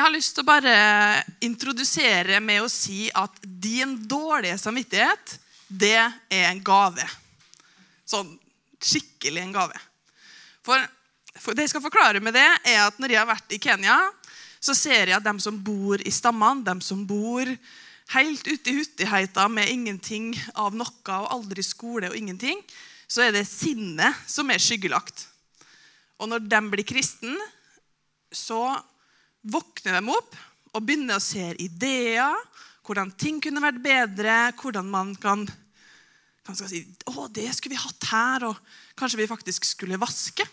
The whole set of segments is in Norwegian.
Jeg har lyst til å bare introdusere med å si at din dårlige samvittighet, det er en gave. Sånn skikkelig en gave. For, for det jeg skal forklare med det, er at når jeg har vært i Kenya, så ser jeg at de som bor i stammene, de som bor helt ute i huttigheta med ingenting av noe og aldri skole og ingenting, så er det sinnet som er skyggelagt. Og når de blir kristen, så våkner de opp og begynner å se ideer, hvordan ting kunne vært bedre, hvordan man kan, kan si å, det skulle vi hatt her, og kanskje vi faktisk skulle vaske.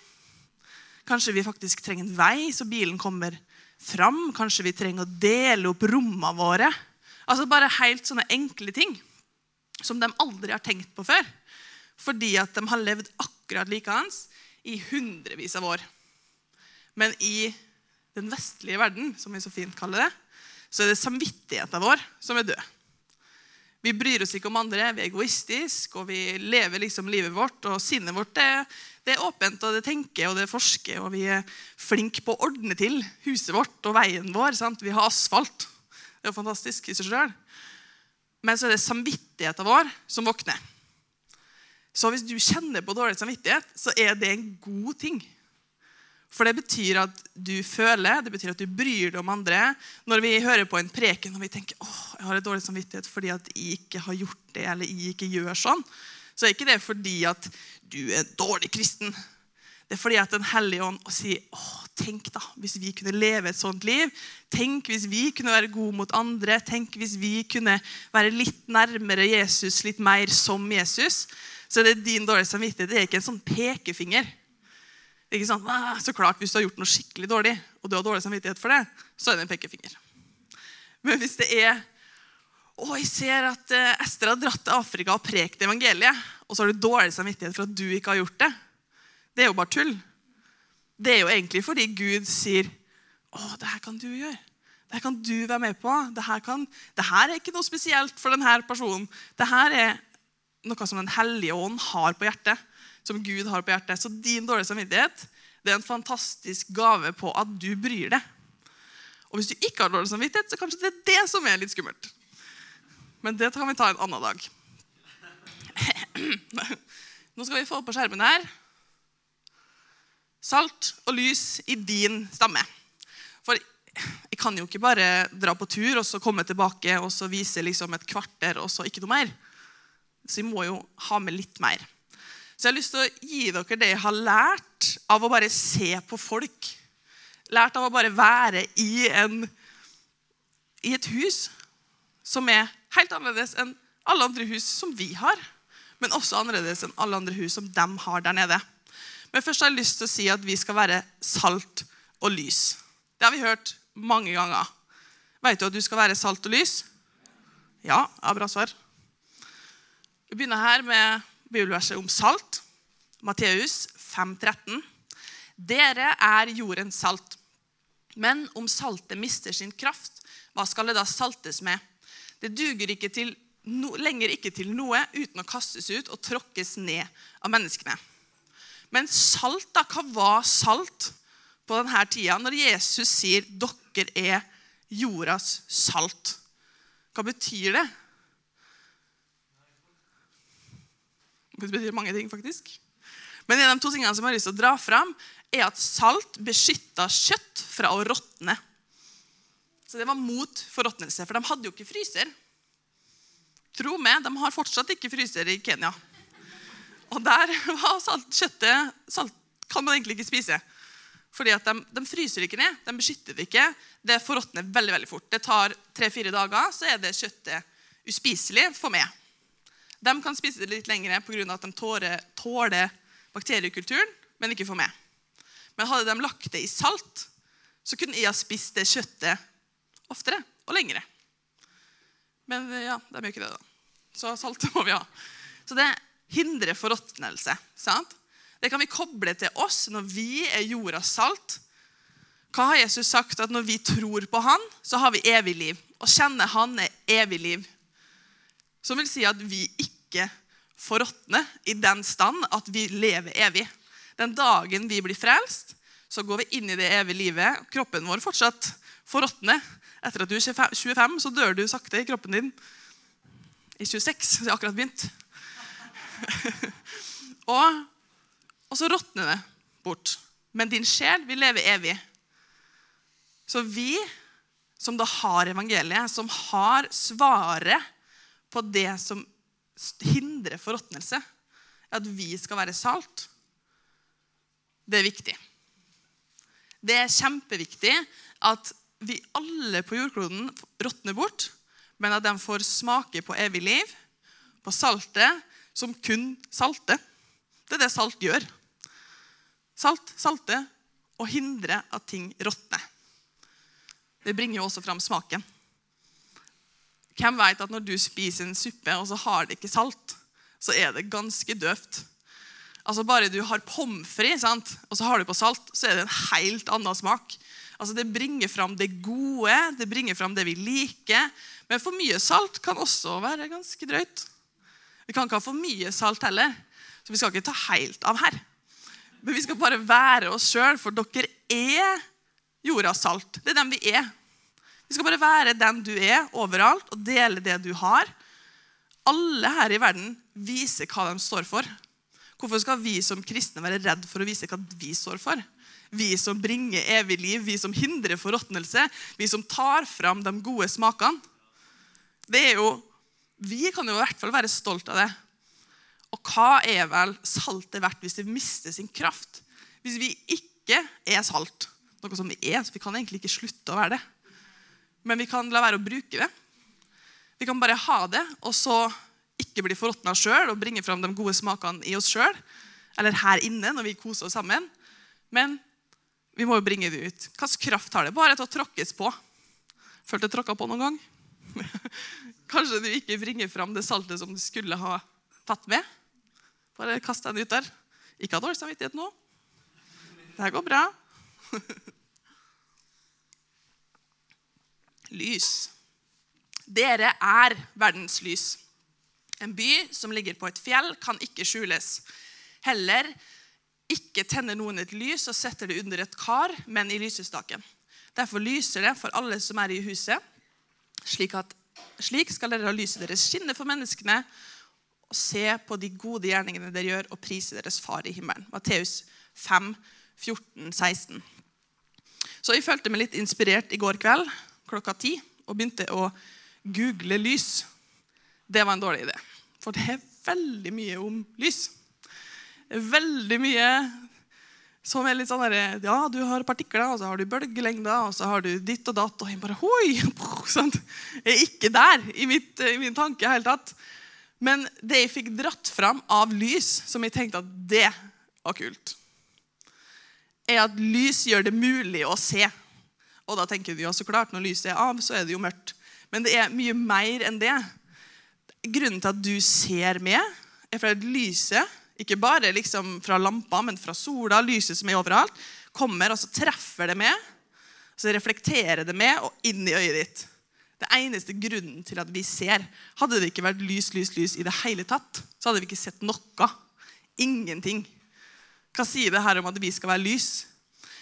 Kanskje vi faktisk trenger en vei så bilen kommer fram. Kanskje vi trenger å dele opp rommene våre. Altså Bare helt sånne enkle ting som de aldri har tenkt på før. Fordi at de har levd akkurat likeens i hundrevis av år. Men i den vestlige verden, som vi så fint kaller det, så er det samvittigheten vår som er død. Vi bryr oss ikke om andre, vi er egoistiske, og vi lever liksom livet vårt. Og sinnet vårt det, det er åpent, og det tenker og det forsker, og vi er flinke på å ordne til huset vårt og veien vår. Sant? Vi har asfalt. Det er jo fantastisk i seg sjøl. Men så er det samvittigheten vår som våkner. Så hvis du kjenner på dårlig samvittighet, så er det en god ting. For det betyr at du føler, det betyr at du bryr deg om andre. Når vi hører på en preken og vi tenker åh, jeg har et dårlig samvittighet fordi at jeg ikke har gjort det, eller jeg ikke gjør sånn, så er ikke det fordi at du er en dårlig kristen. Det er fordi at Den hellige ånd sier åh, tenk da, hvis vi kunne leve et sånt liv. Tenk hvis vi kunne være gode mot andre. Tenk hvis vi kunne være litt nærmere Jesus, litt mer som Jesus. Så det er din dårlige samvittighet. Det er ikke en sånn pekefinger. Ikke sant? Så klart, Hvis du har gjort noe skikkelig dårlig, og du har dårlig samvittighet for det, så er det en pekefinger. Men hvis det er å, jeg ser at eh, Ester har dratt til Afrika og prekt evangeliet, og så har du dårlig samvittighet for at du ikke har gjort det, det er jo bare tull. Det er jo egentlig fordi Gud sier å, det her kan du gjøre. Det her kan du være med på. Det her, det her er ikke noe spesielt for denne personen. Det her er noe som Den hellige ånd har på hjertet som Gud har på hjertet. Så din dårlige samvittighet det er en fantastisk gave på at du bryr deg. Og hvis du ikke har dårlig samvittighet, så kanskje det er det som er litt skummelt. Men det kan vi ta en annen dag. Nå skal vi få på skjermen her salt og lys i din stamme. For jeg kan jo ikke bare dra på tur og så komme tilbake og så vise liksom et kvarter og så ikke noe mer. Så jeg må jo ha med litt mer. Så jeg har lyst til å gi dere det jeg har lært av å bare se på folk. Lært av å bare være i, en, i et hus som er helt annerledes enn alle andre hus som vi har. Men også annerledes enn alle andre hus som de har der nede. Men først har jeg lyst til å si at vi skal være salt og lys. Det har vi hørt mange ganger. Vet du at du skal være salt og lys? Ja, ja bra svar. Vi begynner her med bibelverset om salt. Matteus 5,13. Dere er jordens salt. Men om saltet mister sin kraft, hva skal det da saltes med? Det duger ikke til, no, lenger ikke til noe uten å kastes ut og tråkkes ned av menneskene. Men salt, da? Hva var salt på denne tida? Når Jesus sier 'dere er jordas salt', hva betyr det? Det betyr mange ting, faktisk. Men en av de to tingene som jeg har lyst til å dra fram, er at salt beskytter kjøtt fra å råtne. Så det var mot forråtnelse, for de hadde jo ikke fryser. Tro meg, de har fortsatt ikke fryser i Kenya. Og der var salt, kjøttet salt kan man egentlig ikke spise. Fordi at de, de fryser ikke ned, de beskytter det ikke. Det forråtner veldig veldig fort. Det tar tre-fire dager, så er det kjøttet uspiselig for meg. De kan spise det litt lenger pga. at de tåler, tåler bakteriekulturen, men ikke for meg. Men hadde de lagt det i salt, så kunne jeg ha spist det kjøttet oftere og lengre. Men ja, de gjør ikke det, da. Så salt må vi ha. Så det hindrer forråtnelse. Det kan vi koble til oss når vi er jordas salt. Hva har Jesus sagt? At når vi tror på Han, så har vi evig liv. Å kjenne Han er evig liv. Som vil si at vi ikke forråtner i den stand at vi lever evig. Den dagen vi blir frelst, så går vi inn i det evige livet. Kroppen vår fortsatt forråtne. Etter at du er 25, så dør du sakte i kroppen din. I 26, så jeg har akkurat begynt. og, og så råtner det bort. Men din sjel vil leve evig. Så vi som da har evangeliet, som har svaret på det som hindrer forråtnelse, at vi skal være salt, det er viktig. Det er kjempeviktig at vi alle på jordkloden råtner bort, men at de får smake på evig liv, på saltet som kun salter. Det er det salt gjør. Salt, salte og hindre at ting råtner. Det bringer jo også fram smaken. Hvem vet at når du spiser en suppe, og så har det ikke salt, så er det ganske døvt. Altså Bare du har pommes frites og så har du på salt, så er det en helt annen smak. Altså Det bringer fram det gode, det bringer fram det vi liker. Men for mye salt kan også være ganske drøyt. Vi kan ikke ha for mye salt heller, så vi skal ikke ta helt av her. Men vi skal bare være oss sjøl, for dere er jordas salt. Det er dem vi er. Vi skal bare være den du er, overalt, og dele det du har. Alle her i verden viser hva de står for. Hvorfor skal vi som kristne være redd for å vise hva vi står for? Vi som bringer evig liv, vi som hindrer forråtnelse, vi som tar fram de gode smakene. Det er jo, Vi kan jo i hvert fall være stolt av det. Og hva er vel saltet verdt hvis det mister sin kraft? Hvis vi ikke er salt, noe som vi er, så vi kan egentlig ikke slutte å være det. Men vi kan la være å bruke det. Vi kan bare ha det, og så ikke bli forråtna sjøl og bringe fram de gode smakene i oss sjøl. Eller her inne når vi koser oss sammen. Men vi må jo bringe det ut. Hvilken kraft har det? Bare til å tråkkes på. Følt deg tråkka på noen gang? Kanskje du ikke bringer fram det saltet som du skulle ha tatt med? Bare kast den ut der. Ikke ha dårlig samvittighet nå. Det her går bra. lys. Dere er verdens lys. En by som ligger på et fjell, kan ikke skjules. Heller ikke tenner noen et lys og setter det under et kar, men i lysestaken. Derfor lyser det for alle som er i huset. Slik, at, slik skal dere ha lyset deres skinne for menneskene og se på de gode gjerningene dere gjør, og prise deres far i himmelen. Matteus 5, 14, 16. Så jeg følte meg litt inspirert i går kveld klokka ti og begynte å google lys. Det var en dårlig idé. For det er veldig mye om lys. Veldig mye som er litt sånn der, Ja, du har partikler, og så har du bølgelengder, og så har du ditt og datt. Og jeg bare Hoi! Sånn. Jeg er ikke der i, mitt, i min tanke i hele tatt. Men det jeg fikk dratt fram av lys, som jeg tenkte at det var kult, er at lys gjør det mulig å se. Og da tenker du ja, så klart, når lyset er av, så er det jo mørkt. Men det er mye mer enn det. Grunnen til at du ser med, er fordi at lyset, ikke bare liksom fra lampa, men fra sola, lyset som er overalt, kommer og så treffer det med. Så reflekterer det med og inn i øyet ditt. Det eneste grunnen til at vi ser. Hadde det ikke vært lys, lys, lys i det hele tatt, så hadde vi ikke sett noe. Ingenting. Hva sier det her om at vi skal være lys?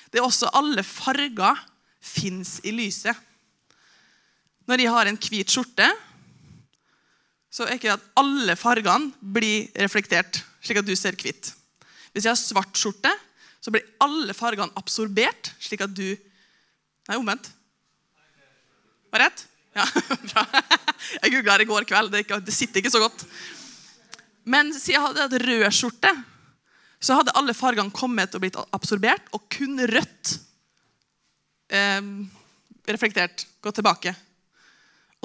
Det er også alle farger fins i lyset. Når jeg har en hvit skjorte, så er ikke det at alle fargene blir reflektert, slik at du ser hvitt. Hvis jeg har svart skjorte, så blir alle fargene absorbert, slik at du Nei, omvendt. Var rett? Ja, bra. Jeg googla i går kveld. Det, det, sitter ikke så godt. Men siden jeg hadde hatt rød skjorte, så hadde alle fargene kommet og blitt absorbert, og kun rødt eh, reflektert, gått tilbake.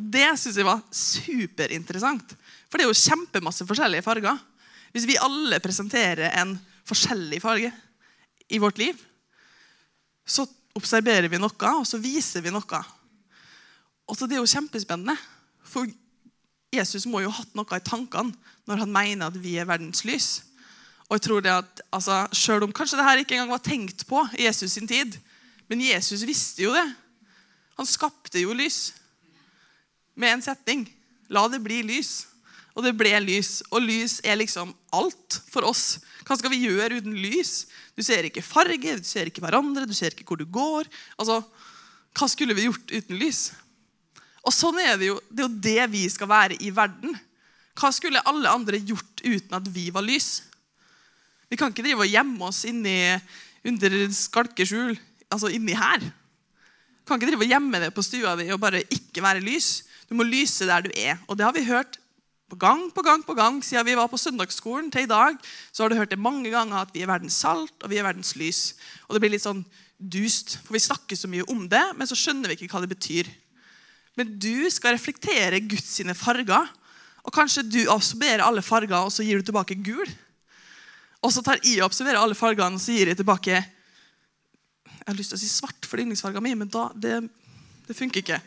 Og Det syns jeg var superinteressant. For det er jo kjempemasse forskjellige farger. Hvis vi alle presenterer en forskjellig farge i vårt liv, så observerer vi noe, og så viser vi noe. Og så Det er jo kjempespennende. For Jesus må jo ha hatt noe i tankene når han mener at vi er verdens lys. Og jeg tror det at, altså, Selv om kanskje dette ikke engang var tenkt på i Jesus sin tid, men Jesus visste jo det. Han skapte jo lys med en setning. La det bli lys. Og det ble lys. Og lys er liksom alt for oss. Hva skal vi gjøre uten lys? Du ser ikke farge, du ser ikke hverandre, du ser ikke hvor du går. Altså, hva skulle vi gjort uten lys? Og sånn er det jo. Det er jo det vi skal være i verden. Hva skulle alle andre gjort uten at vi var lys? Vi kan ikke drive og gjemme oss inni, under skalkeskjul, altså inni her. Du kan ikke drive og gjemme det på stua di og bare ikke være lys. Du må lyse der du er. Og det har vi hørt på gang på gang på gang siden vi var på søndagsskolen til i dag. Så har du hørt det mange ganger at vi er verdens salt og vi er verdens lys. Og det blir litt sånn dust, for vi snakker så mye om det, men så skjønner vi ikke hva det betyr. Men du skal reflektere Guds sine farger. Og kanskje du absorberer alle farger, og så gir du tilbake gul. Og så tar jeg og absorberer alle fargene, og så gir jeg tilbake Jeg har lyst til å si svart for yndlingsfarga mi, men da, det, det funker ikke.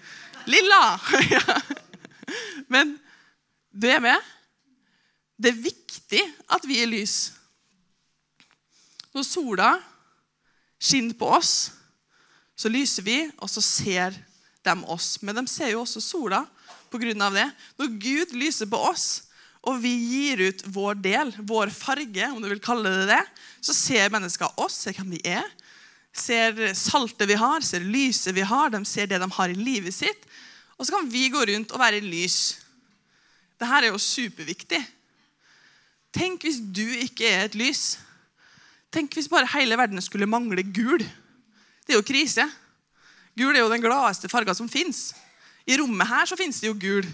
Lilla! men du er med? Det er viktig at vi er lys. Når sola skinner på oss, så lyser vi, og så ser de oss. Men de ser jo også sola pga. det. Når Gud lyser på oss, og vi gir ut vår del, vår farge, om du vil kalle det det, så ser mennesker oss, ser hvem vi er, ser saltet vi har, ser lyset vi har, de ser det de har i livet sitt. Og så kan vi gå rundt og være lys. Det her er jo superviktig. Tenk hvis du ikke er et lys. Tenk hvis bare hele verden skulle mangle gul. Det er jo krise. Gul er jo den gladeste farga som fins. I rommet her så fins det jo gul.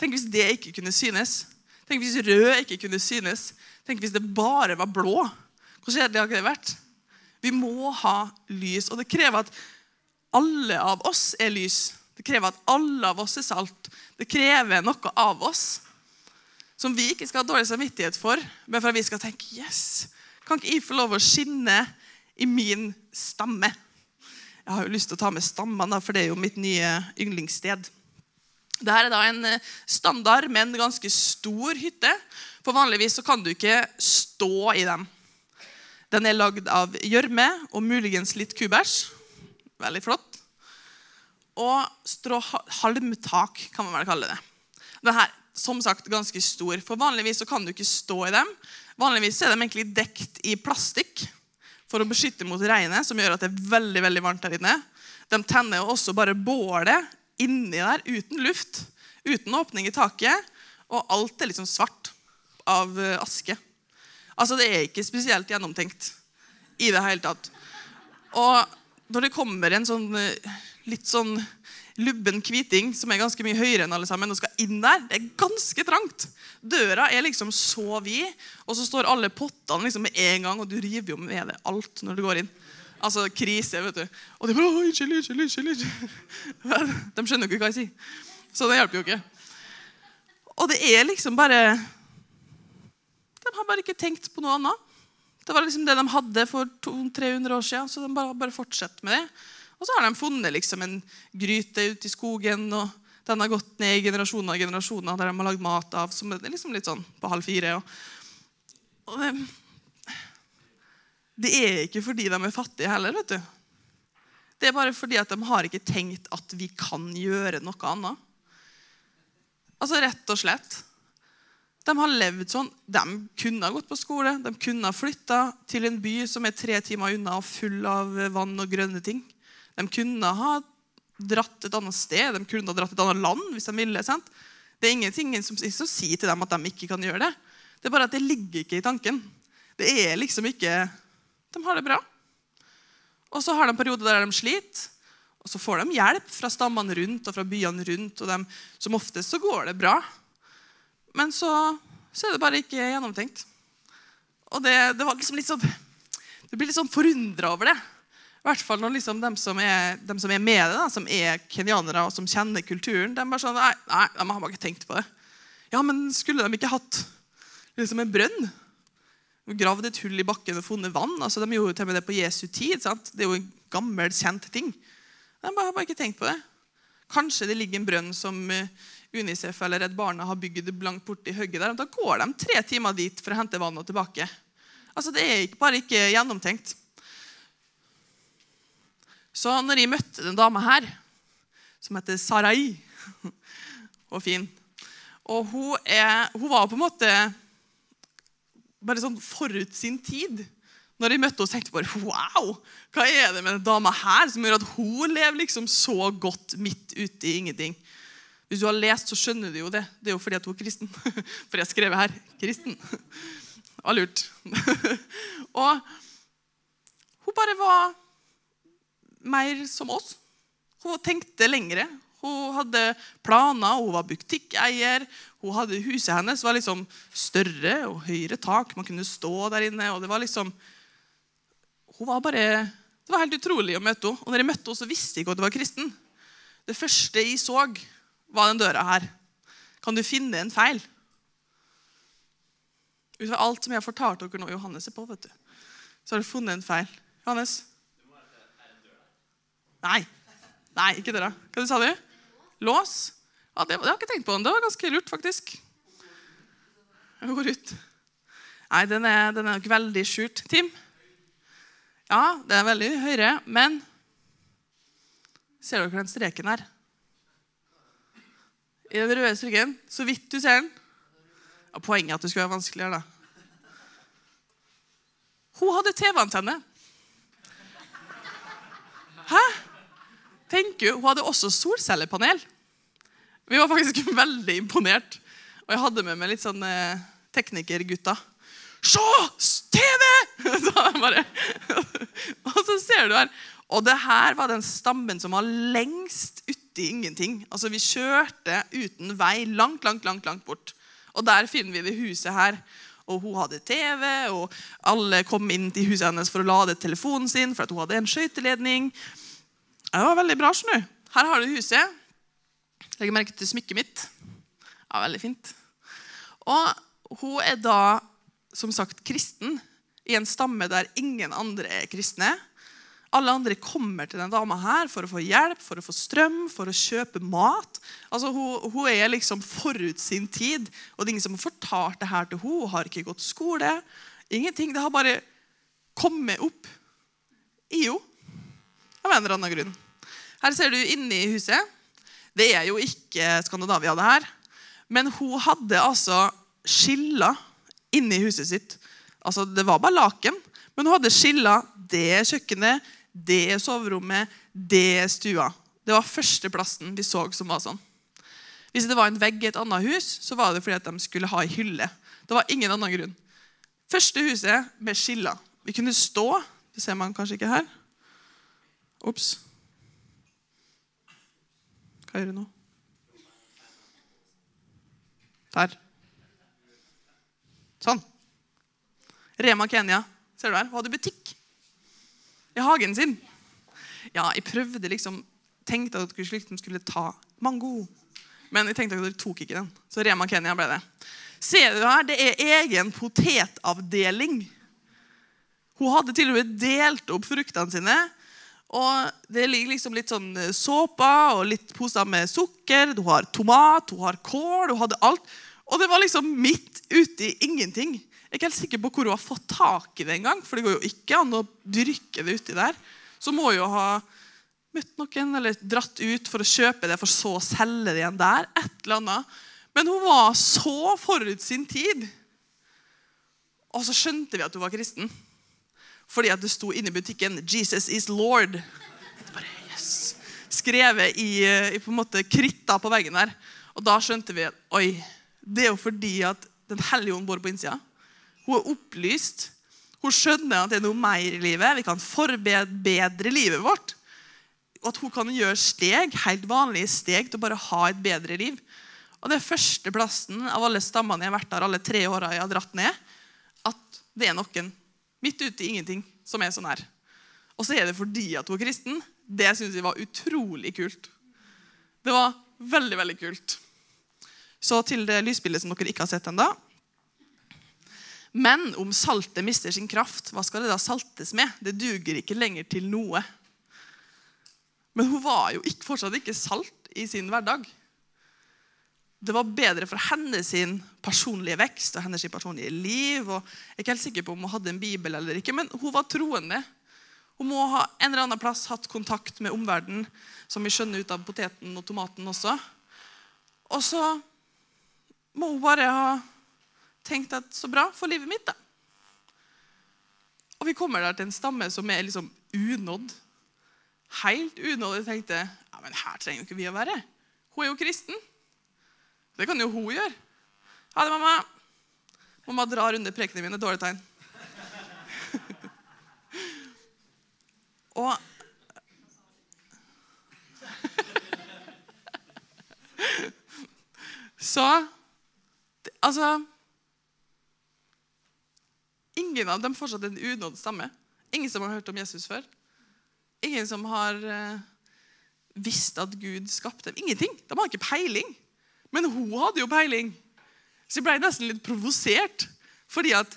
Tenk hvis det ikke kunne synes. Tenk hvis rød ikke kunne synes. Tenk hvis det bare var blå. Hvor kjedelig hadde det vært? Vi må ha lys, og det krever at alle av oss er lys. Det krever at alle av oss er salt. Det krever noe av oss som vi ikke skal ha dårlig samvittighet for, men for at vi skal tenke yes, kan ikke jeg få lov å skinne i min stamme? Jeg har jo lyst til å ta med stammene, for det er jo mitt nye yndlingssted. Dette er da en eh, standard, men ganske stor hytte. For Vanligvis så kan du ikke stå i dem. Den er lagd av gjørme og muligens litt kubæsj. Veldig flott. Og stråhalmtak, kan man vel kalle det. Den her, som sagt, ganske stor. For Vanligvis kan du ikke stå i dem. Vanligvis er de egentlig dekt i plastikk for å beskytte mot regnet, som gjør at det er veldig veldig varmt der inne. De tenner også bare bålet inni der uten luft, uten åpning i taket. Og alt er liksom svart av eh, aske. Altså, Det er ikke spesielt gjennomtenkt i det hele tatt. Og når det kommer en sånn eh, litt sånn lubben kviting som er ganske mye høyere enn alle sammen, og skal inn der, det er ganske trangt. Døra er liksom så vid, og så står alle pottene liksom med en gang, og du river jo med deg alt når du går inn. Altså krise, vet du. Og de bare Å, unnskyld, unnskyld, unnskyld. De skjønner jo ikke hva jeg sier. Så det hjelper jo ikke. Og det er liksom bare De har bare ikke tenkt på noe annet. Det var liksom det de hadde for 200-300 år siden, så de bare, bare fortsetter med det. Og så har de funnet liksom en gryte ute i skogen, og den har gått ned i generasjoner og generasjoner der de har lagd mat av. som er liksom litt sånn på halv fire. Og, og det, det er ikke fordi de er fattige heller. vet du. Det er bare fordi at de har ikke tenkt at vi kan gjøre noe annet. Altså rett og slett. De har levd sånn. De kunne ha gått på skole, de kunne ha flytta til en by som er tre timer unna og full av vann og grønne ting. De kunne ha dratt et annet sted, de kunne ha dratt et annet land hvis de ville. Sant? Det er ingenting som, sier til dem at de ikke kan gjøre det. Det er bare at det ligger ikke i tanken. Det er liksom ikke De har det bra. Og så har de perioder der de sliter. Og så får de hjelp fra stammene rundt og fra byene rundt. og de, Som oftest så går det bra. Men så, så er det bare ikke gjennomtenkt. Og det, det var liksom litt sånn, Du blir litt sånn forundra over det. I hvert fall når liksom de, som er, de som er med det, da, som er kenyanere og som kjenner kulturen, de bare sånn, nei, nei, de har bare ikke tenkt på det. Ja, men skulle de ikke hatt liksom en brønn? Gravd et hull i bakken og funnet vann? altså De gjorde til og med det på Jesu tid. sant? Det er jo en gammel, kjent ting. De bare har bare ikke tenkt på det. Kanskje det ligger en brønn som eh, Unicef eller Redd Barna har bygd blankt borti hugget der. Da går de tre timer dit for å hente vann og tilbake. Altså Det er bare ikke gjennomtenkt. Så når jeg møtte den dama her, som heter Sarai Og fin. Og hun, er, hun var på en måte bare sånn forut sin tid Når jeg møtte henne, tenkte jeg bare wow, hva er det med den dama her som gjør at hun lever liksom så godt midt ute i ingenting? Hvis du har lest, så skjønner du jo det. Det er jo fordi at hun er kristen. For jeg har skrevet her 'kristen'. Det var lurt. Og hun bare var mer som oss. Hun tenkte lengre. Hun hadde planer, hun var butikkeier. Hun hadde Huset hennes var liksom større og høyere tak. Man kunne stå der inne. og det var liksom hun var bare, Det var helt utrolig å møte henne. Og når jeg møtte henne, så visste jeg ikke at hun var kristen. Det første jeg så, var den døra her. Kan du finne en feil? Ut fra alt som jeg har fortalt dere nå Johannes er på, vet du, så har du funnet en feil. Johannes? Nei. Nei, ikke døra. Hva sa du? Lås? Ja, det, det har jeg ikke tenkt på. Det var ganske lurt, faktisk. Jeg går ut. Nei, den er, den er nok veldig skjult. Tim? Ja, det er veldig høyere, men Ser dere den streken her? I den røde streken, så vidt du ser den. Ja, poenget er at det skulle være vanskeligere, da. Hun hadde TV-antenne. Hæ? Tenker Hun hadde også solcellepanel. Vi var faktisk veldig imponert. Og jeg hadde med meg litt sånn eh, teknikergutter. Se! TV! Så bare, og så ser du her. Og det her var den stammen som var lengst uti ingenting. Altså Vi kjørte uten vei langt, langt, langt, langt bort. Og der finner vi det huset her. Og hun hadde TV, og alle kom inn til huset hennes for å lade telefonen sin. for at hun hadde en skøyteledning. Det var veldig bra. Snu. Her har du huset. Legger merke til smykket mitt. Ja, Veldig fint. Og hun er da som sagt kristen i en stamme der ingen andre er kristne. Alle andre kommer til den dama her for å få hjelp, for å få strøm, for å kjøpe mat. Altså, hun, hun er liksom forut sin tid. Og det er ingen som har fortalt det her til henne. Hun har ikke gått skole. Ingenting. Det har bare kommet opp i henne av en eller annen grunn. Her ser du inne i huset. Det er jo ikke Skandinavia, det her. Men hun hadde altså skiller inni huset sitt. Altså, Det var bare laken, men hun hadde skiller. Det kjøkkenet, det er soverommet, det er stua. Det var førsteplassen vi så som var sånn. Hvis det var en vegg i et annet hus, så var det fordi at de skulle ha ei hylle. Det var ingen annen grunn. Første huset med skiller. Vi kunne stå. Det ser man kanskje ikke her. Ops. Hva gjør du nå? Der. Sånn. Rema Kenya. Ser du her? Hun hadde butikk i hagen sin. Ja, jeg prøvde liksom Tenkte at dere skulle ta mango. Men jeg tenkte at dere tok ikke den. Så Rema Kenya ble det. Ser du her? Det er egen potetavdeling. Hun hadde til og med delt opp fruktene sine. Og Det ligger liksom litt sånn såpe og litt poser med sukker. Du har tomat, hun har kål, hun hadde alt. Og det var liksom midt ute i ingenting. Jeg er ikke helt sikker på hvor hun har fått tak i det engang. For det går jo ikke an å dyrke det uti der. Så må hun jo ha møtt noen eller dratt ut for å kjøpe det, for så å selge det igjen der. Et eller annet. Men hun var så forut sin tid. Og så skjønte vi at hun var kristen. Fordi at det sto inne i butikken 'Jesus is Lord'. Bare, yes. Skrevet i, i, på en måte kritta på veggen der. Og da skjønte vi at oi, det er jo fordi at Den hellige ånd bor på innsida. Hun er opplyst. Hun skjønner at det er noe mer i livet. Vi kan forbedre livet vårt. Og at hun kan gjøre steg, helt vanlige steg til å bare ha et bedre liv. Og det er førsteplassen av alle stammene jeg har vært der alle tre åra jeg har dratt ned, at det er noen midt ute i ingenting som er sånn her. Og så er det fordi at hun er kristen. Det syns jeg var utrolig kult. Det var veldig, veldig kult. Så til det lysbildet som dere ikke har sett ennå. Men om saltet mister sin kraft, hva skal det da saltes med? Det duger ikke lenger til noe. Men hun var jo ikke, fortsatt ikke salt i sin hverdag. Det var bedre for hennes personlige vekst og hennes personlige liv. og jeg er ikke helt sikker på om hun hadde en bibel eller ikke, men hun var troende. Hun må ha en eller annen plass hatt kontakt med omverdenen, som vi skjønner ut av poteten og tomaten også. Og så må hun bare ha tenkt at så bra for livet mitt, da. Og vi kommer der til en stamme som er liksom unådd. Helt unådd. Jeg tenkte ja, men her trenger jo ikke vi å være. Hun er jo kristen. Det kan jo hun gjøre. Ha det, mamma. Mamma drar under prekene mine. Dårlig tegn. Og Så Altså Ingen av dem fortsatt en unådd stamme. Ingen som har hørt om Jesus før. Ingen som har uh, visst at Gud skapte dem. Ingenting. De har ikke peiling. Men hun hadde jo peiling. Så jeg ble nesten litt provosert. Fordi at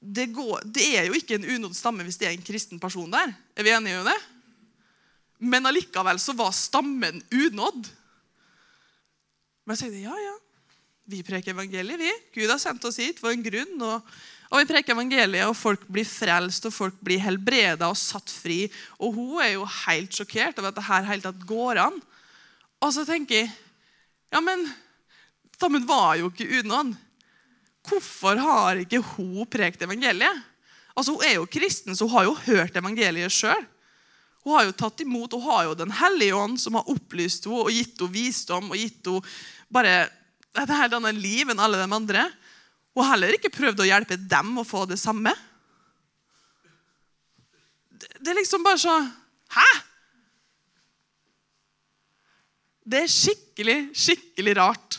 det, går, det er jo ikke en unådd stamme hvis det er en kristen person der. Er vi enige om det? Men allikevel så var stammen unådd. Men jeg sier ja, ja. Vi preker evangeliet, vi. Gud har sendt oss hit for en grunn. og og Vi preker evangeliet, og folk blir frelst og folk blir helbreda og satt fri. Og hun er jo helt sjokkert over at det her helt tatt går an. Og så tenker jeg ja, men Tammen var jo ikke unådd. Hvorfor har ikke hun prekt evangeliet? Altså, Hun er jo kristen, så hun har jo hørt evangeliet sjøl. Hun har jo tatt imot, hun har jo Den hellige ånd, som har opplyst henne og gitt henne visdom og gitt henne bare et helt annet liv enn alle de andre. Og heller ikke prøvd å hjelpe dem å få det samme. Det er liksom bare så Hæ? Det er skikkelig, skikkelig rart.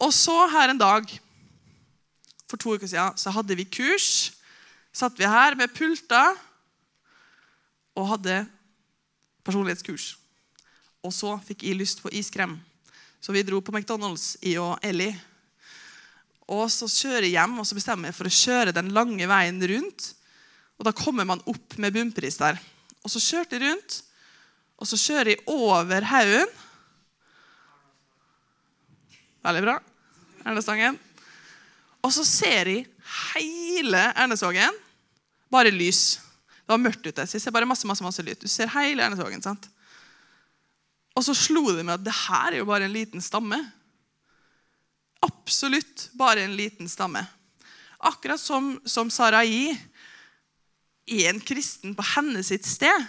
Og så her en dag For to uker siden så hadde vi kurs. Satt vi her med pulter og hadde personlighetskurs. Og så fikk jeg lyst på iskrem. Så vi dro på McDonald's, i og Ellie. Og så kjører jeg hjem og så bestemmer jeg for å kjøre den lange veien rundt. Og da kommer man opp med bunnpris der. Og så kjørte jeg rundt, og så kjører jeg over haugen. Veldig bra. Ernestangen. Og så ser jeg hele Ernesvågen. Bare lys. Det var mørkt ute, så jeg ser bare masse masse, masse lyd. Du ser hele Ernesvågen. sant? Og så slo det meg at det her er jo bare en liten stamme. Absolutt bare en liten stamme. Akkurat som, som Sarai er en kristen på hennes sitt sted.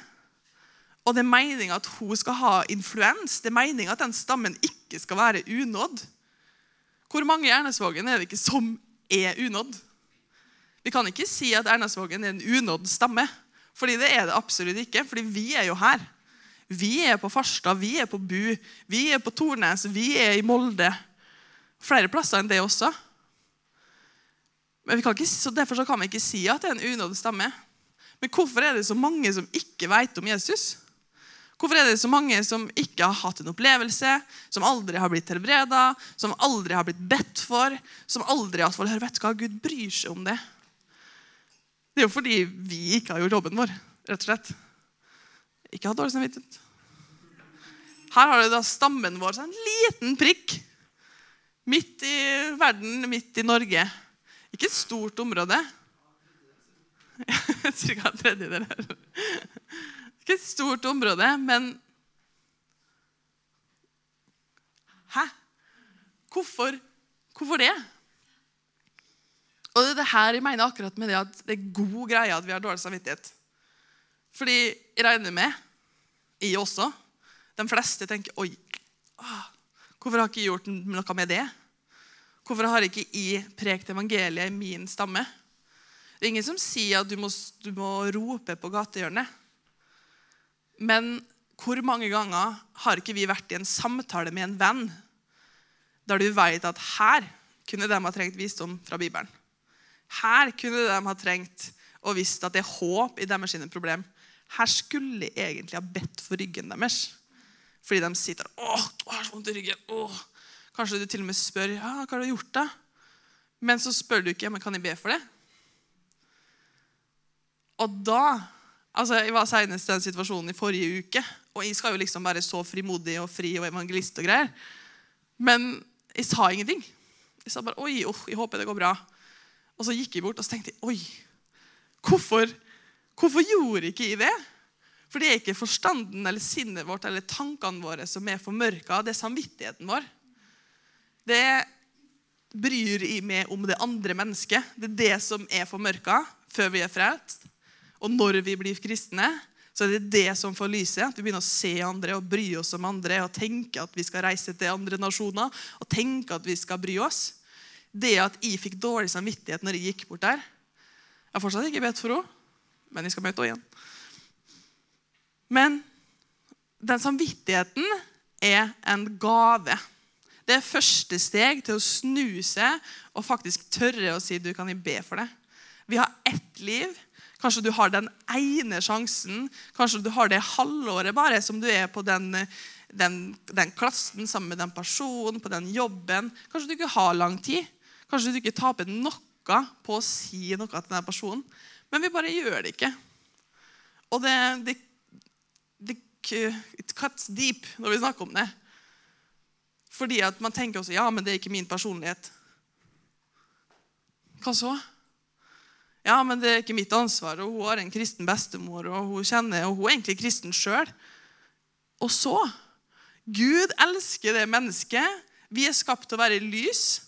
Og det er meninga at hun skal ha influens. Det er meninga at den stammen ikke skal være unådd. Hvor mange i Ernesvågen er det ikke som er unådd? Vi kan ikke si at Ernasvågen er en unådd stamme. Fordi det er det absolutt ikke. Fordi vi er jo her. Vi er på Farstad, vi er på Bu, vi er på Tornes, vi er i Molde. Flere plasser enn det også. Men ikke, så Derfor så kan vi ikke si at det er en unådd stamme. Men hvorfor er det så mange som ikke vet om Jesus? Hvorfor er det så mange som ikke har hatt en opplevelse, som aldri har blitt helbreda, som aldri har blitt bedt for, som aldri har fått høre vet du hva, Gud bryr seg om det? Det er jo fordi vi ikke har gjort jobben vår, rett og slett. Ikke hatt dårlig samvittighet. Her har du da stammen vår, så en liten prikk Midt i verden, midt i Norge. Ikke et stort område. Cirka en tredjedel. Ikke et stort område, men Hæ? Hvorfor, hvorfor det? Og det er det her jeg mener akkurat med det at det er god greie at vi har dårlig samvittighet. Fordi jeg regner med, jeg også, de fleste tenker Oi, hvorfor har jeg ikke gjort noe med det? Hvorfor har ikke jeg prekt evangeliet i min stamme? Det er ingen som sier at du må, du må rope på gatehjørnet. Men hvor mange ganger har ikke vi vært i en samtale med en venn der du vet at her kunne de ha trengt visdom fra Bibelen? Her kunne de ha trengt og visst at det er håp i deres problem. Her skulle jeg egentlig ha bedt for ryggen deres. Fordi de sitter der. 'Å, du har så vondt i ryggen.' Åh. Kanskje du til og med spør ja, hva har du gjort da? Men så spør du ikke men kan jeg be for det. Og da altså Jeg var senest i den situasjonen i forrige uke. Og jeg skal jo liksom være så frimodig og fri og evangelist og greier. Men jeg sa ingenting. Jeg sa bare 'oi, oh, jeg håper det går bra'. Og så gikk jeg bort og så tenkte jeg, 'oi, hvorfor, hvorfor gjorde ikke jeg det?' For det er ikke forstanden eller sinnet vårt eller tankene våre som er formørka. Det er samvittigheten vår det bryr jeg meg om det andre mennesket. Det er det som er formørka. før vi er frelst. Og når vi blir kristne, så er det det som får lyset. At vi begynner å se andre og bry oss om andre og tenke at vi skal reise til andre nasjoner og tenke at vi skal bry oss. Det at jeg fikk dårlig samvittighet når jeg gikk bort der Jeg har fortsatt ikke bedt for henne, men jeg skal møte henne igjen. Men den samvittigheten er en gave. Det er første steg til å snu seg og faktisk tørre å si du kan jeg be for det. Vi har ett liv. Kanskje du har den ene sjansen. Kanskje du har det halvåret bare som du er på den, den, den klassen sammen med den personen, på den jobben. Kanskje du ikke har lang tid. Kanskje du ikke taper noe på å si noe til den personen. Men vi bare gjør det ikke. Og det, det, det it cuts deep når vi snakker om det. Fordi at man tenker også ja, men det er ikke min personlighet. Hva så? Ja, men det er ikke mitt ansvar. og Hun har en kristen bestemor, og hun kjenner, og hun er egentlig kristen sjøl. Og så Gud elsker det mennesket. Vi er skapt til å være lys.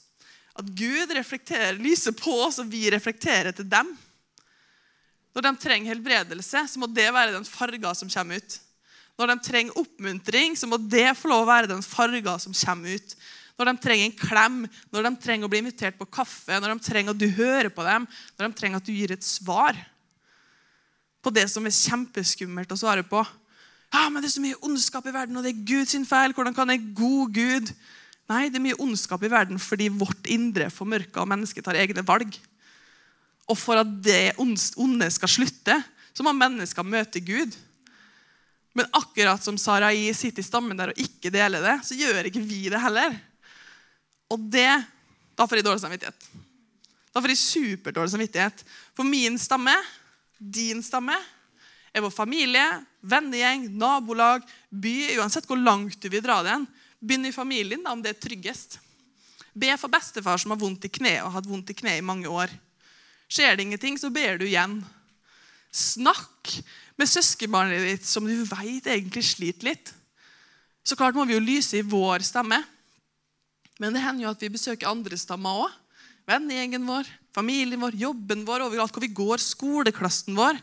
At Gud reflekterer, lyser på oss, og vi reflekterer til dem. Når de trenger helbredelse, så må det være den farga som kommer ut. Når de trenger oppmuntring, så må det få lov å være den farga som kommer ut. Når de trenger en klem, når de trenger å bli invitert på kaffe, når de trenger at du hører på dem, når de trenger at du gir et svar på det som er kjempeskummelt å svare på. Ja, men det er så mye ondskap i verden, og det er Guds feil. Hvordan kan en god Gud Nei, det er mye ondskap i verden fordi vårt indre formørka mennesket tar egne valg. Og for at det onde skal slutte, så må mennesker møte Gud. Men akkurat som Sarai sitter i stammen der og ikke deler det, så gjør ikke vi det heller. Og det Da får jeg dårlig samvittighet. Da får jeg superdårlig samvittighet. For min stamme, din stamme, er vår familie, vennegjeng, nabolag, by. Uansett hvor langt du vil dra den. Begynn i familien da, om det er tryggest. Be for bestefar som har vondt i kneet og har hatt vondt i kneet i mange år. Skjer det ingenting, så ber du igjen. Snakk med søskenbarnet ditt som du vet egentlig sliter litt. Så klart må vi jo lyse i vår stemme. Men det hender jo at vi besøker andre stammer òg. Vennegjengen vår, familien vår, jobben vår, overalt hvor vi går, skoleklassen vår.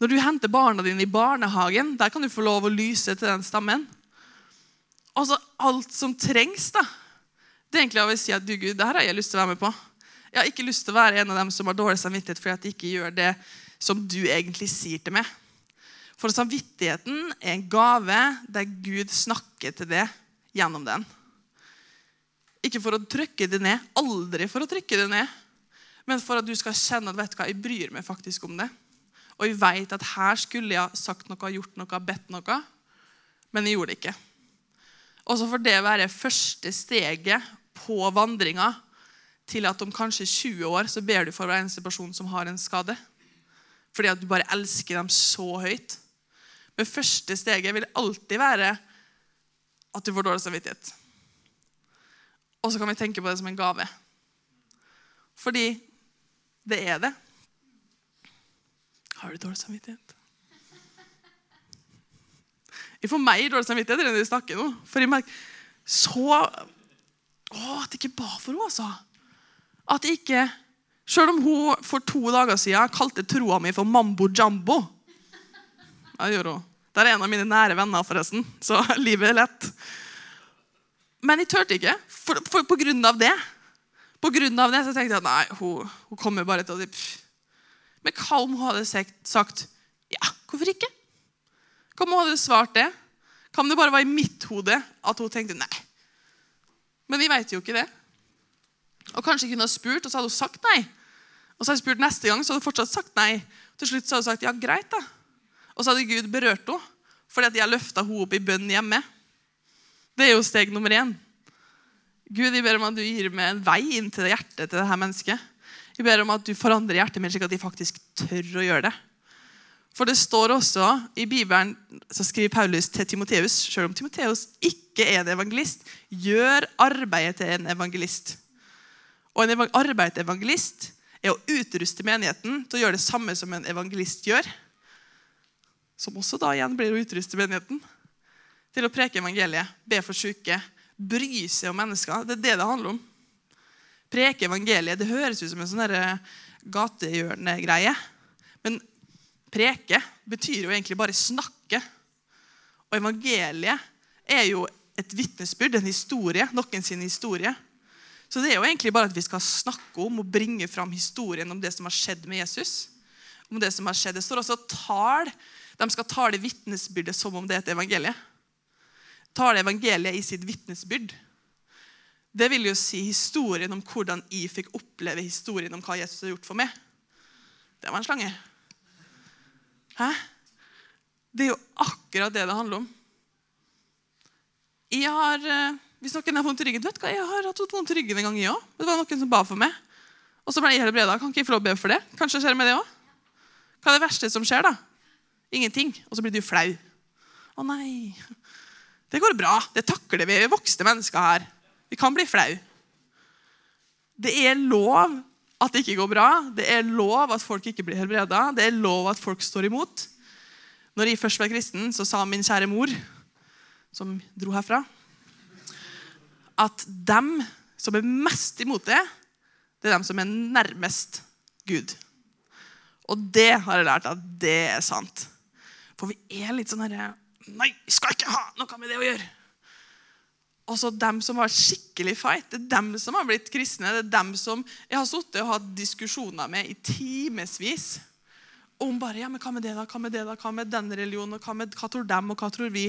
Når du henter barna dine i barnehagen, der kan du få lov å lyse til den stammen. Altså alt som trengs, da. Det er egentlig å si at du Gud, det her har jeg lyst til å være med på. Jeg har ikke lyst til å være en av dem som har dårlig samvittighet fordi at de ikke gjør det som du egentlig sier til meg. For samvittigheten er en gave der Gud snakker til deg gjennom den. Ikke for å trykke det ned, aldri for å trykke det ned, men for at du skal kjenne at vet du hva, jeg bryr meg faktisk om det. Og jeg vet at her skulle jeg sagt noe, gjort noe, bedt noe, men jeg gjorde det ikke. Og så får det være første steget på vandringa til at om kanskje 20 år så ber du for hver eneste person som har en skade. Fordi at du bare elsker dem så høyt. Men første steget vil alltid være at du får dårlig samvittighet. Og så kan vi tenke på det som en gave. Fordi det er det. Har du dårlig samvittighet? Jeg får mer dårlig samvittighet enn de snakker nå. For jeg merker så å, At jeg ikke ba for henne, altså. At jeg ikke Selv om hun for to dager siden kalte troa mi for mambo jambo. Ja, det gjør hun. Det er en av mine nære venner, forresten. Så livet er lett. Men jeg turte ikke for, for, på grunn av det. På grunn av det så tenkte jeg at nei, hun, hun kommer bare til å Men hva om hun hadde sagt ja, hvorfor ikke? Hva om hun hadde svart det? Hva om det bare var i mitt hode at hun tenkte nei? Men vi vet jo ikke det. Og kanskje kunne ha spurt, og så hadde hun sagt nei. Og så har jeg spurt neste gang, så hadde hun fortsatt sagt nei. Til slutt så hadde hun sagt ja, greit da. Og så hadde Gud berørt henne fordi at jeg løfta henne opp i bønn hjemme. Det er jo steg nummer én. Gud, jeg ber om at du gir meg en vei inn til hjertet til dette mennesket. Jeg ber om at du forandrer hjertet mitt slik at de faktisk tør å gjøre det. For det står også i Bibelen, så skriver Paulus til Timoteus, selv om Timoteus ikke er en evangelist, gjør arbeidet til en evangelist. Og en arbeid til evangelist er å utruste menigheten til å gjøre det samme som en evangelist gjør. Som også da igjen blir å utruste menigheten til å preke evangeliet, be for syke, bry seg om mennesker. Det er det det handler om. Preke evangeliet. Det høres ut som en sånn gatehjørnegreie. Men preke betyr jo egentlig bare snakke. Og evangeliet er jo et vitnesbyrd, en historie, noen sin historie. Så det er jo egentlig bare at vi skal snakke om og bringe fram historien om det som har skjedd med Jesus. om Det som har skjedd. Det står også tal. De skal tale vitnesbyrdet som om det er et evangelie. Tale evangeliet i sitt vitnesbyrd. Det vil jo si historien om hvordan jeg fikk oppleve historien om hva Jesus har gjort for meg. Det var en slange. Hæ? Det er jo akkurat det det handler om. Jeg har, eh, Hvis noen har vondt i ryggen vet du hva, Jeg har hatt vondt i ryggen en gang, jeg òg. Det var noen som ba for meg. Og så ble jeg helbreda. Kan ikke jeg få lov å be for det? Kanskje skjer det med det òg? Hva er det verste som skjer, da? Ingenting. Og så blir du flau. Å nei. Det går bra. Det takler vi Vi er voksne mennesker her. Vi kan bli flau. Det er lov at det ikke går bra. Det er lov at folk ikke blir helbreda. Det er lov at folk står imot. Når jeg først ble kristen, så sa min kjære mor, som dro herfra, at dem som er mest imot det, det er dem som er nærmest Gud. Og det har jeg lært at det er sant. For vi er litt sånn herre Nei, vi skal ikke ha noe med det å gjøre. Og så dem som har skikkelig fight, det er dem som har blitt kristne. Det er dem som jeg har sittet og hatt diskusjoner med i timevis. Om bare, ja, men hva med det da, hva med det da, hva med den religionen, og hva, med, hva tror dem, og hva tror vi?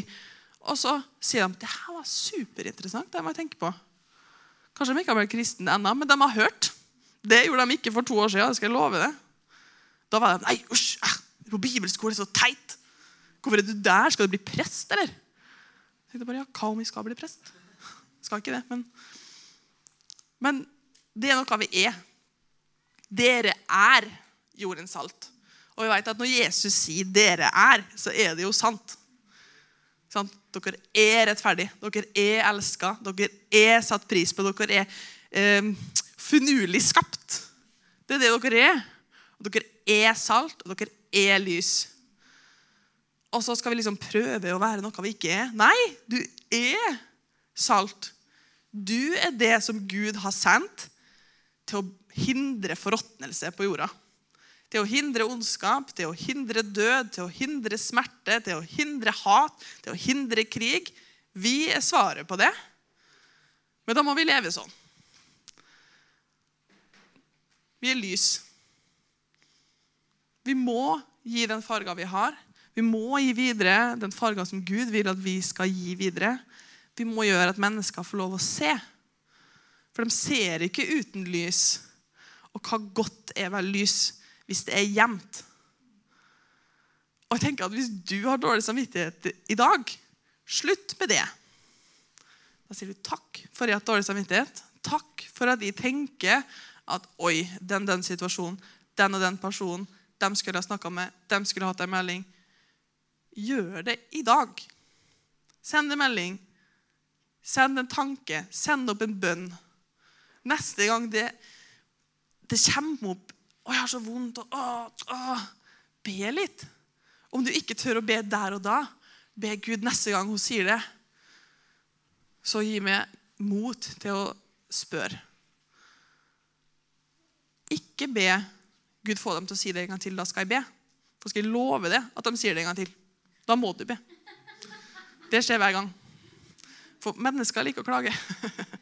Og så sier de det her var superinteressant. det må jeg tenke på. Kanskje de ikke har blitt kristne ennå, men de har hørt. Det gjorde de ikke for to år siden. skal jeg love det. Da var de nei, usj, eh, på bibelskole, så teit. Hvorfor er du der? Skal du bli prest, eller? Jeg tenkte bare, ja, Hva om vi skal bli prest? Skal ikke det, men Men det er noe vi er. Dere er jordens salt. Og vi vet at når Jesus sier 'dere er', så er det jo sant. Sant? Dere er rettferdige, dere er elska, dere er satt pris på, dere er eh, finurlig skapt. Det er det dere er. Og dere er salt, og dere er lys. Og så skal vi liksom prøve å være noe vi ikke er. Nei, du er salt. Du er det som Gud har sendt til å hindre forråtnelse på jorda. Til å hindre ondskap, til å hindre død, til å hindre smerte, til å hindre hat, til å hindre krig. Vi er svaret på det. Men da må vi leve sånn. Vi er lys. Vi må gi den farga vi har. Vi må gi videre den farga som Gud vil at vi skal gi videre. Vi må gjøre at mennesker får lov å se. For de ser ikke uten lys. Og hva godt er vel lys hvis det er gjemt? Og jeg tenker at Hvis du har dårlig samvittighet i dag, slutt med det. Da sier du takk for at jeg har dårlig samvittighet. Takk for at jeg tenker at oi, den den situasjonen, den og den personen, dem skulle jeg ha snakka med, dem skulle hatt en melding. Gjør det i dag. Send en melding. Send en tanke. Send opp en bønn. Neste gang det, det kommer opp 'Å, jeg har så vondt.' Og, å, å, be litt. Om du ikke tør å be der og da, be Gud neste gang hun sier det. Så gi meg mot til å spørre. Ikke be Gud få dem til å si det en gang til. Da skal jeg be. For skal jeg love det at de sier det en gang til. Da må du be. Det skjer hver gang. For mennesker liker å klage.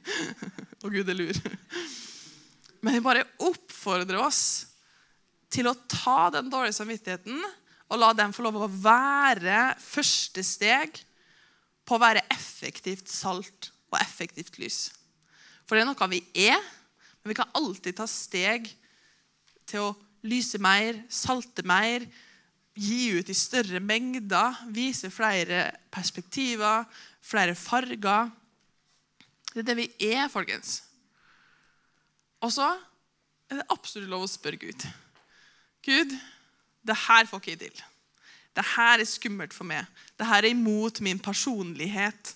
Og Gud er lur. Men jeg bare oppfordrer oss til å ta den dårlige samvittigheten og la den få lov å være første steg på å være effektivt salt og effektivt lys. For det er noe vi er, men vi kan alltid ta steg til å lyse mer, salte mer, gi ut i større mengder, vise flere perspektiver, flere farger. Det er det vi er, folkens. Og så er det absolutt lov å spørre Gud. Gud, det her får ikke jeg til. Det her er skummelt for meg. Det her er imot min personlighet.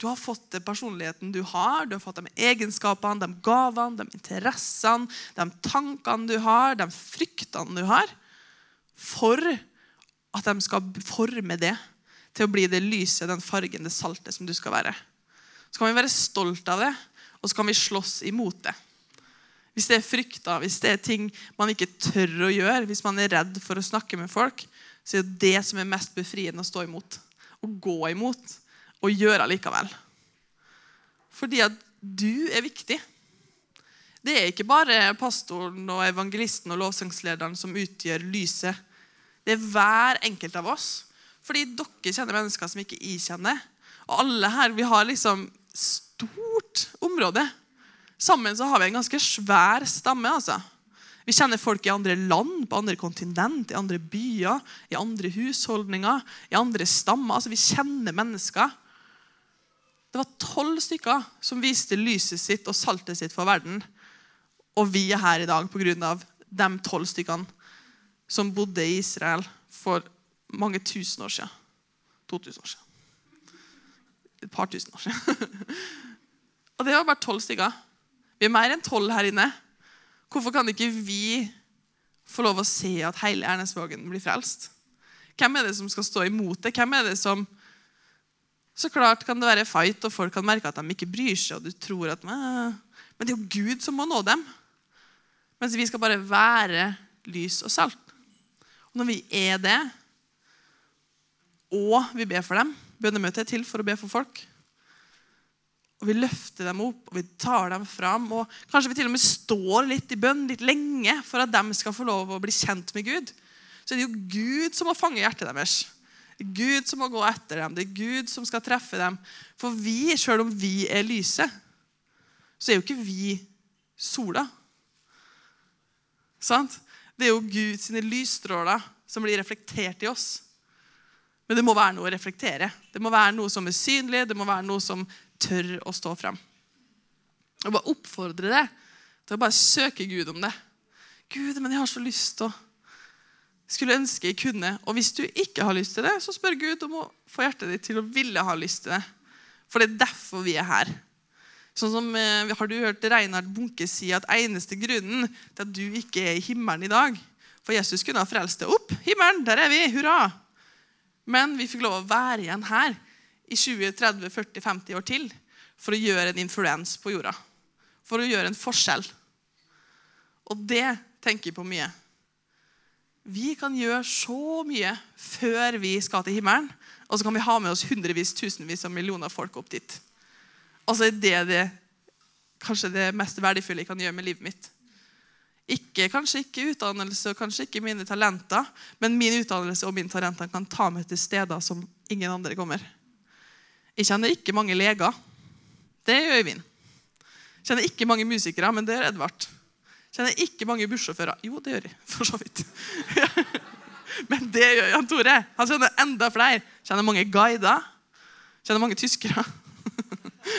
Du har fått den personligheten du har, du har fått de egenskapene, de gavene, de interessene, de tankene du har, de fryktene du har for at de skal forme det til å bli det lyset, den fargen, det saltet som du skal være. Så kan vi være stolt av det, og så kan vi slåss imot det. Hvis det er frykter, hvis det er ting man ikke tør å gjøre, hvis man er redd for å snakke med folk, så er det det som er mest befriende å stå imot. Å gå imot og gjøre likevel. Fordi at du er viktig. Det er ikke bare pastoren og evangelisten og lovsangslederen som utgjør lyset. Det er hver enkelt av oss. Fordi dere kjenner mennesker som ikke jeg kjenner. Og alle her, vi har liksom stort område. Sammen så har vi en ganske svær stamme. altså. Vi kjenner folk i andre land, på andre kontinent, i andre byer, i andre husholdninger, i andre stammer. Altså, Vi kjenner mennesker. Det var tolv stykker som viste lyset sitt og saltet sitt for verden. Og vi er her i dag pga. de tolv stykkene som bodde i Israel for mange tusen år siden. 2000 år siden. Et par tusen år siden. og det var bare tolv stykker. Vi er mer enn tolv her inne. Hvorfor kan ikke vi få lov å se at hele Ernesvågen blir frelst? Hvem er det som skal stå imot det? Hvem er det som Så klart kan det være fight, og folk kan merke at de ikke bryr seg, og du tror at Men det er jo Gud som må nå dem. Mens vi skal bare være lys og salt. Og når vi er det, og vi ber for dem Bønnemøtet er til for å be for folk. Og Vi løfter dem opp og vi tar dem fram. og Kanskje vi til og med står litt i bønn litt lenge for at de skal få lov å bli kjent med Gud. Så det er jo Gud som må fange hjertet deres. Det er Gud som må gå etter dem. Det er Gud som skal treffe dem. For vi, sjøl om vi er lyset, så er jo ikke vi sola. Sant? Det er jo Guds lysstråler som blir reflektert i oss. Men det må være noe å reflektere. Det må være noe som er synlig, det må være noe som tør å stå frem. Og bare oppfordre deg til å bare søke Gud om det. Gud, men jeg har så lyst til å Skulle ønske jeg kunne. Og hvis du ikke har lyst til det, så spør Gud om å få hjertet ditt til å ville ha lyst til det. For det er derfor vi er her. Sånn som, eh, Har du hørt Reinhard Bunke si at eneste grunnen til at du ikke er i himmelen i dag For Jesus kunne ha frelst deg opp. Himmelen, der er vi! Hurra! Men vi fikk lov å være igjen her i 20-30-40-50 år til for å gjøre en influens på jorda. For å gjøre en forskjell. Og det tenker jeg på mye. Vi kan gjøre så mye før vi skal til himmelen. Og så kan vi ha med oss hundrevis, tusenvis av millioner folk opp dit. Og så er det, det kanskje det mest verdifulle jeg kan gjøre med livet mitt. Ikke, kanskje ikke utdannelse og kanskje ikke mine talenter, men min utdannelse og mine talenter kan ta meg til steder som ingen andre kommer. Jeg kjenner ikke mange leger. Det gjør Øyvind. Jeg kjenner ikke mange musikere, men det gjør Edvard. Jeg kjenner ikke mange bussjåfører. Jo, det gjør jeg, for så vidt. men det gjør Jan Tore. Han kjenner enda flere. Kjenner mange guider. Kjenner mange tyskere.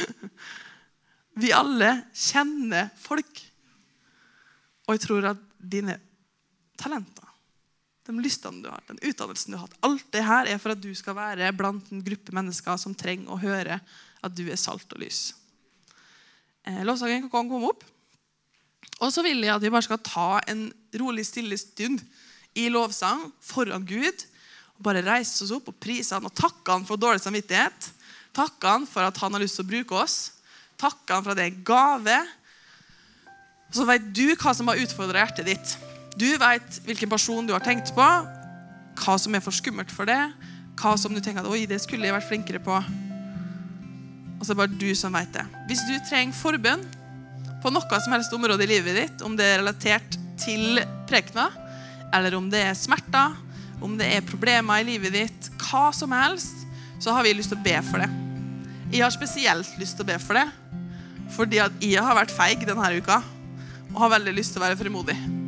Vi alle kjenner folk. Og jeg tror at dine talenter, de lystene du har, den utdannelsen du har hatt, alt det her er for at du skal være blant en gruppe mennesker som trenger å høre at du er salt og lys. Eh, lovsangen kan komme opp. Og så vil jeg at vi bare skal ta en rolig, stille stund i lovsang foran Gud. og Bare reise oss opp og prise han og takke han for dårlig samvittighet. Takke han for at han har lyst til å bruke oss. Takke han for at det er en gave. Så vet du hva som har utfordra hjertet ditt. Du vet hvilken person du har tenkt på, hva som er for skummelt for det, hva som du tenker at oi, det skulle jeg vært flinkere på. Og så er det bare du som vet det. Hvis du trenger forbønn på noe som helst område i livet ditt, om det er relatert til prekena, eller om det er smerter, om det er problemer i livet ditt, hva som helst, så har vi lyst til å be for det. Jeg har spesielt lyst til å be for det, fordi at jeg har vært feig denne uka og har veldig lyst til å være frimodig.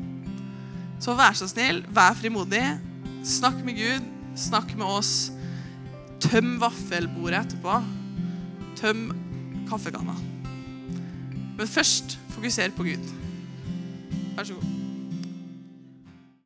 Så vær så snill, vær frimodig. Snakk med Gud, snakk med oss. Tøm vaffelbordet etterpå. Tøm kaffekanna. Men først fokuser på Gud. Vær så god.